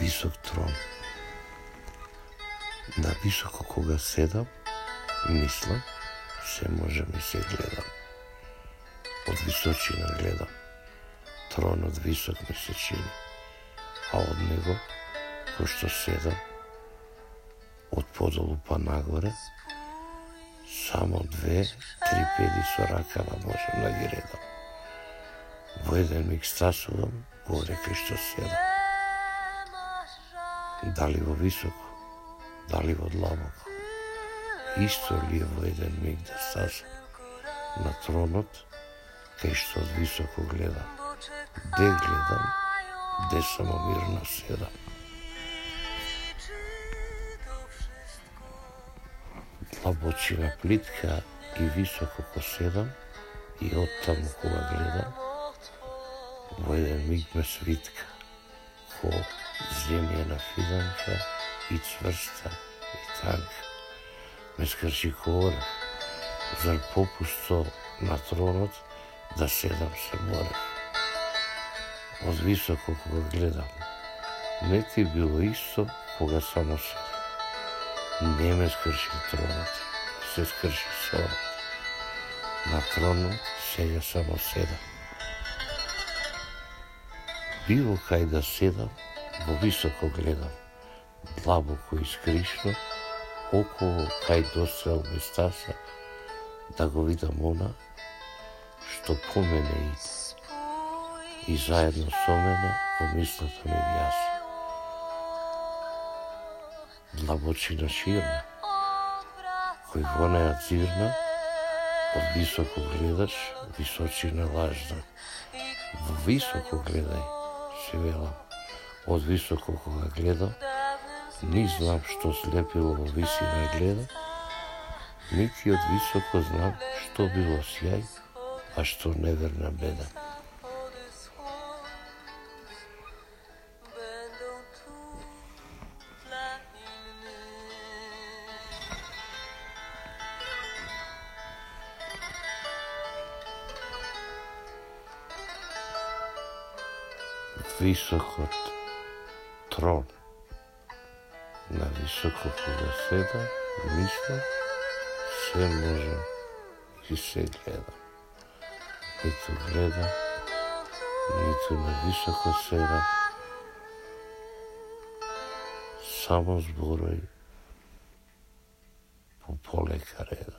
висок трон. На високо кога седам, мислам, се може ми се гледам. Од височина гледам. Тронот висок ми се чини, а од него, кој што седам, од подолу па нагоре, само две, три педи со ракава да можам да ги редам. Во еден миг стасувам, горе кај што седам. Дали во високо, дали во длабоко. Исто ли е во еден миг да стаса на тронот, кај што од високо гледам. Де гледам, де само мирно седам. Длабочина плитка и високо ко седам, и оттаму кога гледам, во еден миг ме свитка, ко земјена фиданка и цврста и танка. Ме скрши кора, зар попусто на тронот да седам се морев. Од високо кога гледам, не ти било исто кога само седам. Не ме скрши тронот, се скрши сорот. На тронот сега само седам. Било кај да седам, во високо гледам, длабоко и скришно, околу кај досел ми да го видам она, што по мене иде. И заедно со мене во мислата ми вјаса. Длабочина ширна, кој во неја цирна, од високо гледаш, височина лажна. Во високо гледај, се велам. Од високо кога гледа, ни знам што слепило во висина гледа, нити од високо знам што било сјај, а што неверна беда. Високот трон на високо кога седа, мисла, се може и се гледа. Ниту гледа, ниту на високо седа, само зборој по полека реда.